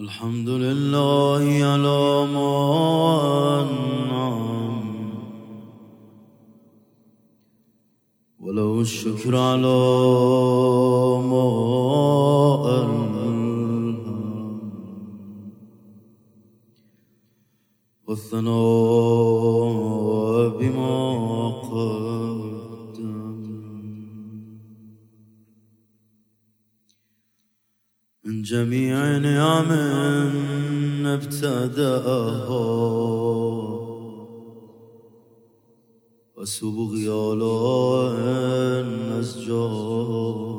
الحمد لله على ما أنعم ولو الشكر على ما ألهم والثناء ابتدأها وسبغ آلاء أسجار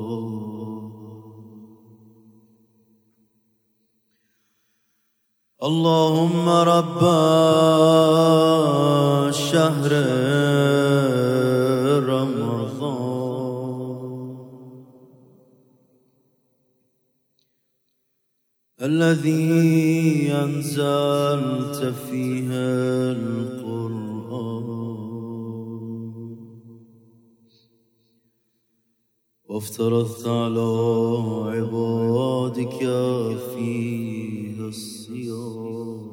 اللهم رب شهر الذي أنزلت فيه القرآن. وافترضت على عبادك فيه الصيام.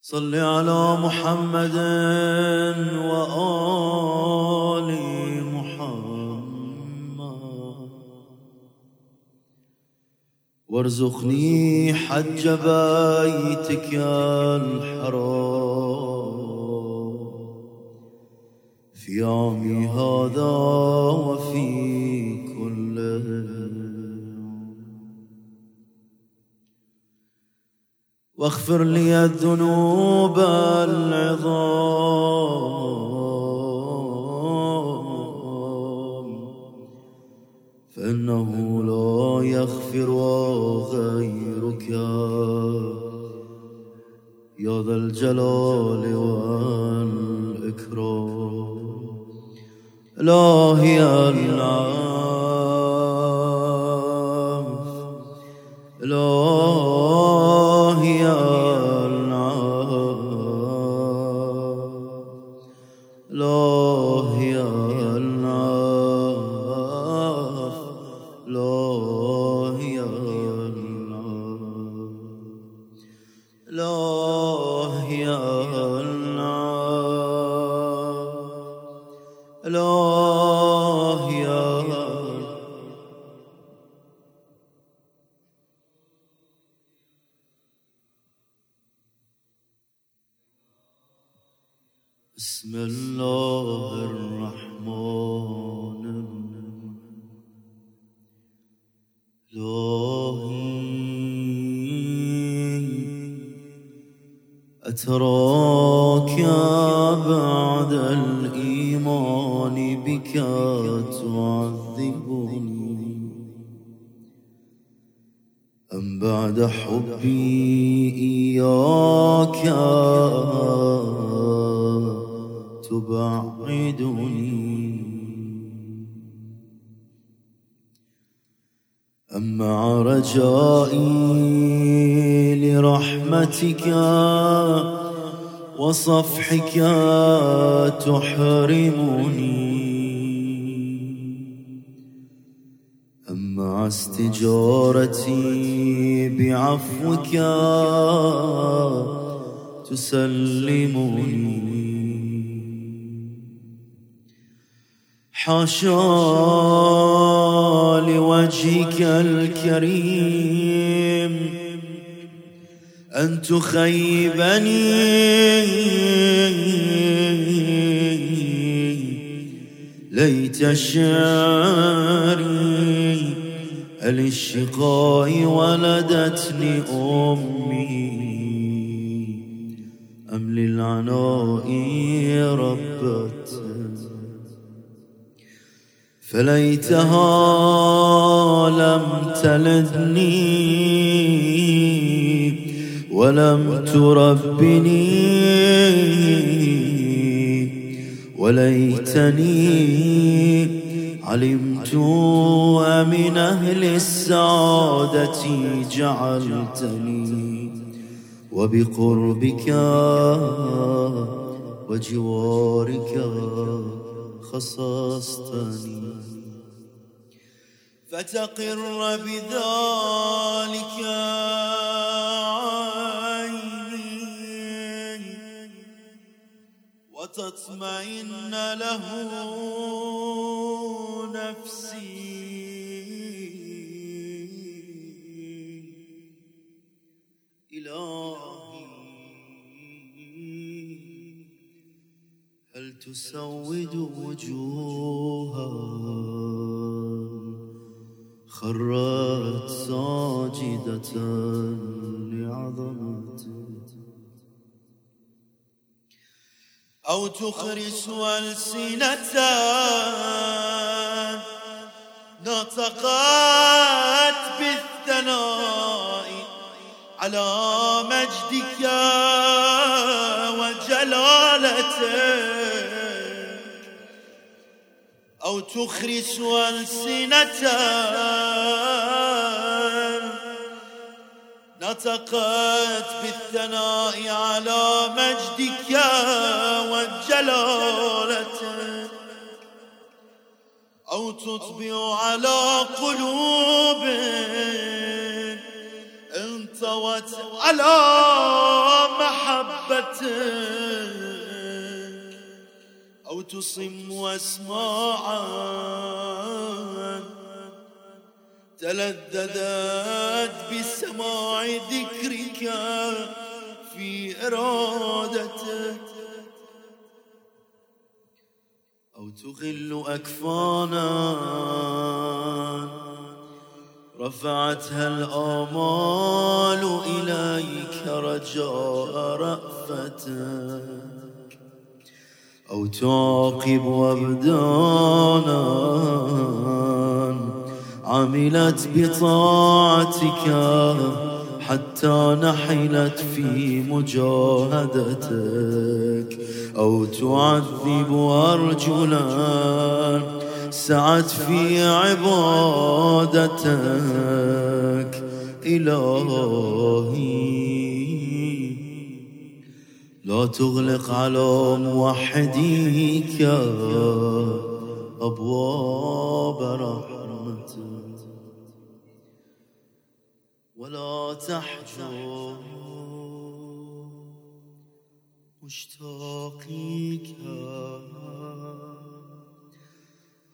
صل على محمد وآل وارزقني حج بيتك الحرام. في عامي هذا وفي كل واغفر لي الذنوب العظام. فإنه يغفر غيرك يا ذا الجلال والإكرام إلهي العام بسم الله الرحمن الرحيم. أتراك بعد الإيمان بك تعذبني. أم بعد حبي إياك تبعدني أم مع رجائي لرحمتك وصفحك تحرمني. أم مع استجارتي بعفوك تسلمني. حاشا لوجهك الكريم. أن تخيبني ليت شعري للشقاء ولدتني أمي. أم للعناء ربتني فليتها لم تلدني ولم تربني وليتني علمت من أهل السعادة جعلتني وبقربك وجوارك خصصتني. فتقر بذلك عيني وتطمئن له نفسي. إلهي هل تسود وجوها؟ خرت ساجدة لعظمته أو تخرس ألسنة نطقت بالثناء على مجدك وجلالتك تخرس ألسنة. نطقت بالثناء على مجدك والجلالة. أو تطبع على قلوب انطوت على محبتك أو تصم أسماعا تلذذت بسماع ذكرك في إرادتك. أو تغل أكفانا رفعتها الآمال إليك رجاء رأفتك أو تعاقب أبدانا عملت بطاعتك حتى نحلت في مجاهدتك. أو تعذب أرجلا سعت في عبادتك. إلهي لا تغلق على موحديك أبواب رحمتك. ولا تحجر مشتاقيك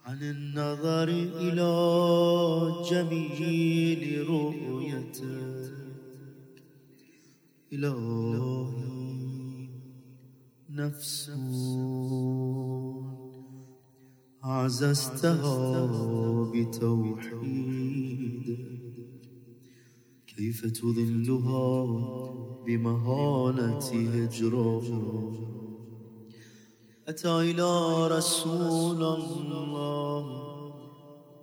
عن النظر إلى جميل رؤيتك. إلهي نفس عززتها بتوحيد. كيف تذلها بمهانة هجرا أتى إلى رسول الله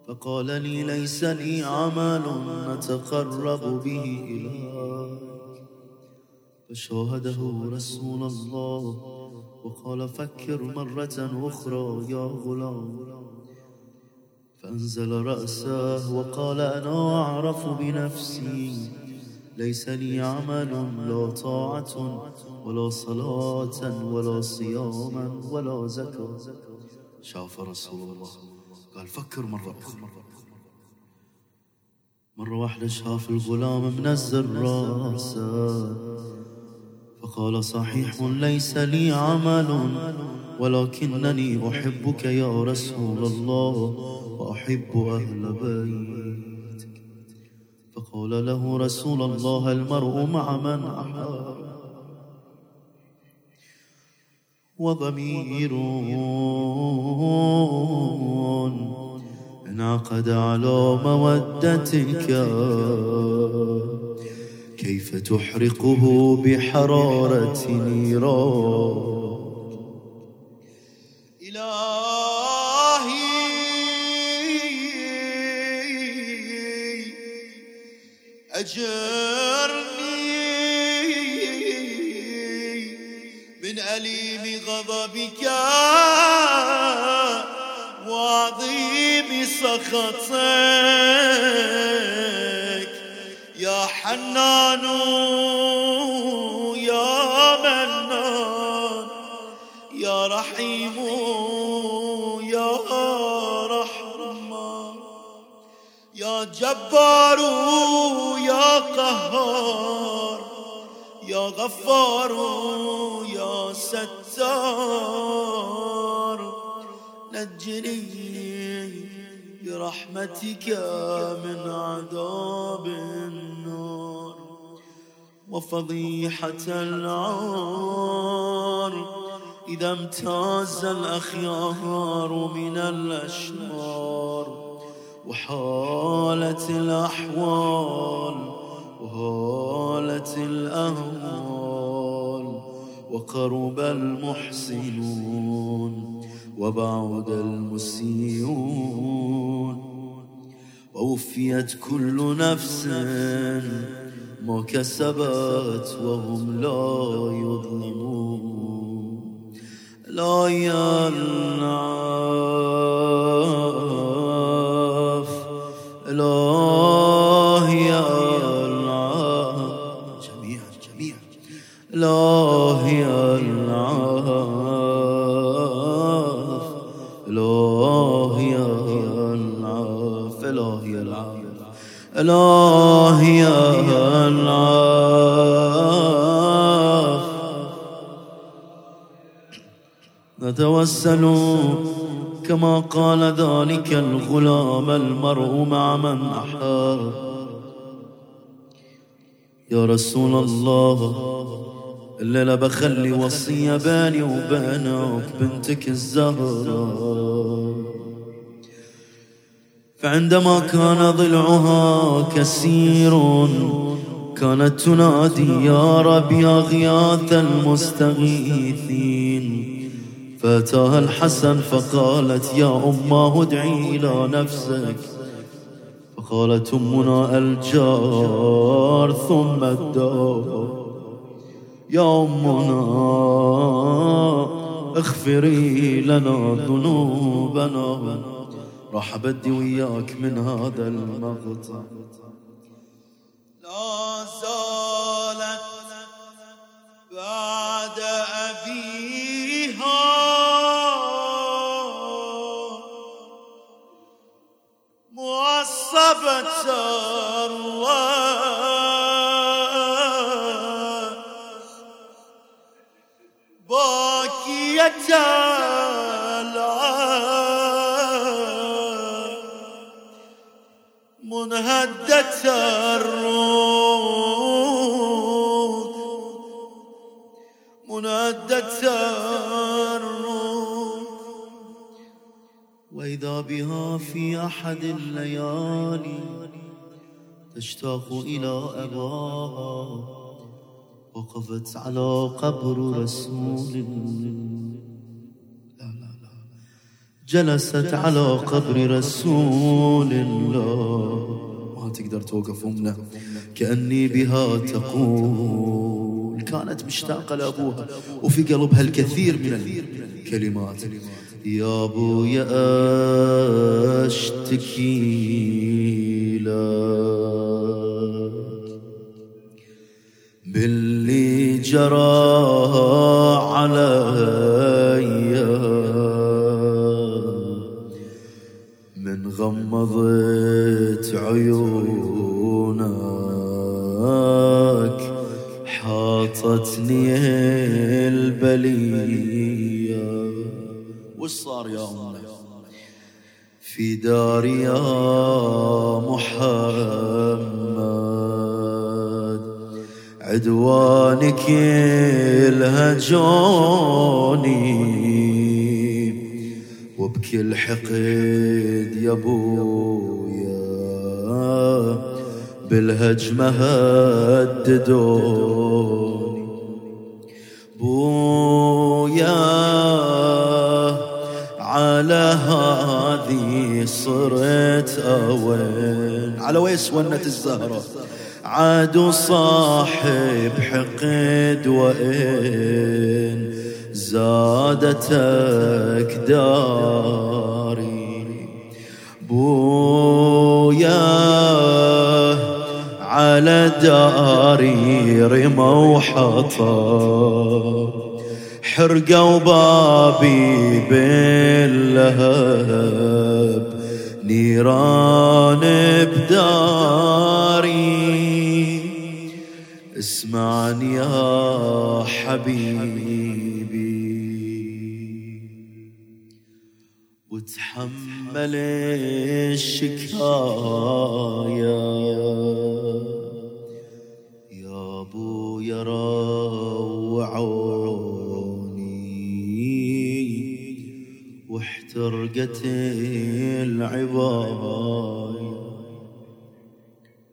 فقال لي ليس لي عمل نتقرب به إليك. فشاهده رسول الله وقال فكر مرة أخرى يا غلام. فأنزل رأسه وقال أنا أعرف بنفسي. ليس لي عمل لا طاعة ولا صلاة ولا صياما ولا زكاة. شاف رسول الله. قال فكر مرة أخرى. مرة واحدة شاف الغلام منزل رأسه. فقال صحيح ليس لي عمل ولكنني أحبك يا رسول الله وأحب أهل بيتك. فقال له رسول الله المرء مع من أحب؟ وضمير. انعقد على مودتك. كيف تحرقه بحرارة نيران؟ إلهي أجرني من أليم غضبك وعظيم سخطك. يا حنان يا منان يا رحيم يا رحمن يا جبار يا قهار يا غفار يا ستار نجني برحمتك من عذاب وفضيحة العار. إذا امتاز الأخيار من الأشرار وحالت الأحوال وهالت الأهوال وقرب المحسنون وبعد المسيئون ووفيت كل نفس ما كسبت وهم لا يظلمون لا ينعف لا ينعف جميعا جميعا لا ينعف لا ينعف لا ينعف لا نتوسل كما قال ذلك الغلام المرء مع من أحاب يا رسول الله الليلة بخلي وصية بيني وبينك بنتك الزهراء. فعندما كان ضلعها كثير كانت تنادي يا رب يا غياث المستغيثين. فأتاها الحسن فقالت يا أماه ادعي إلى نفسك فقالت أمنا الجار ثم الدار يا أمنا اغفري لنا ذنوبنا راح بدي وياك من هذا المقطع لا زالت بعد معصبة تشتاق إلى أباها وقفت على قبر رسول. جلست على قبر رسول الله. ما تقدر توقف أمنا كأني بها تقول. كانت مشتاقة لأبوها وفي قلبها الكثير من الكلمات. يا أبويا أشتكي لك باللي جرى علي. من غمضت عيونك حاطتني البلية. وش صار يا أمي؟ في داري يا محمد. عدوانك الهجوني. وبكل حقد يا أبويا بالهجمة هددوني. بويا على هذه صرت أوين على وين سونت الزهرة. عاد صاحب حقد وإن زادتك داري. بويا على داري رموا حطب حرقوا بابي باللهب نيران بداري. اسمعني يا حبيبي. وتحمل الشكاية. يا أبويا روعوني. واحترقت العباية.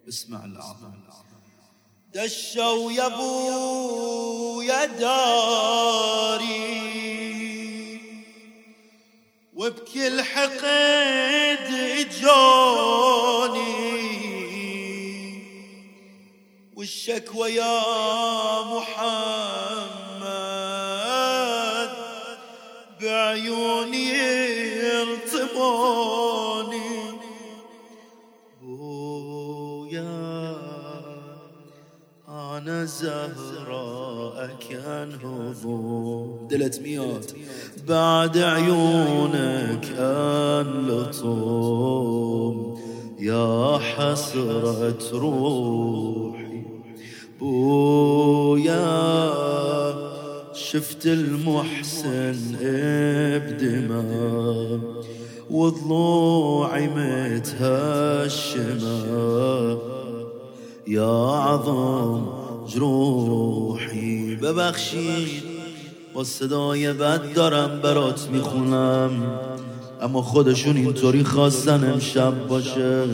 اسمع العظم دشوا يا ابويا داري. وبكل حقد اجوني والشكوى يا محمد بعيوني يرطموني أنا زهراء كان هضوم دلت ميات بعد عيونك كان لطوم. يا حسرة روحي. بويا شفت المحسن بدماء. وضلوعي متهشمة. يا عظم جروحی ببخشید. با صدای بد دارم برات می‌خونم. اما خودشون اینطوری خواستن امشب باشه.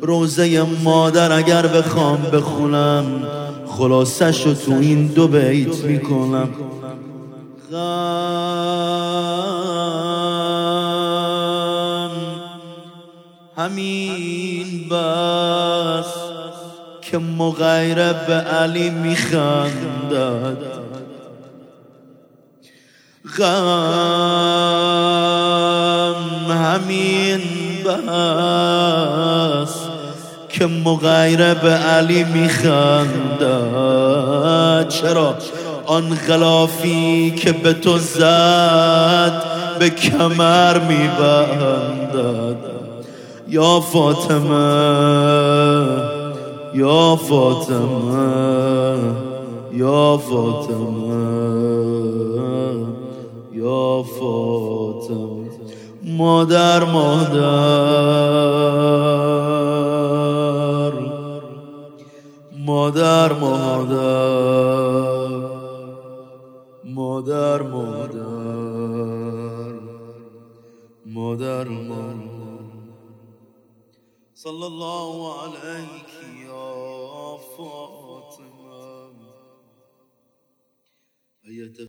روزه مادر اگر بخوام بخونم خلاصش رو تو این دو بیت می‌کنم. غم همین بس. که مغیره به علی میخندد. غم همین بس که مغیره به علی میخندد. چرا؟ آن غلافی که به تو زد به کمر میبندد. یا فاطمه یا فاطمه یا فاطمه یا فاطمه. مادر مادر. مادر مادر. مادر مادر. مادر صلى الله عليك. فاطمه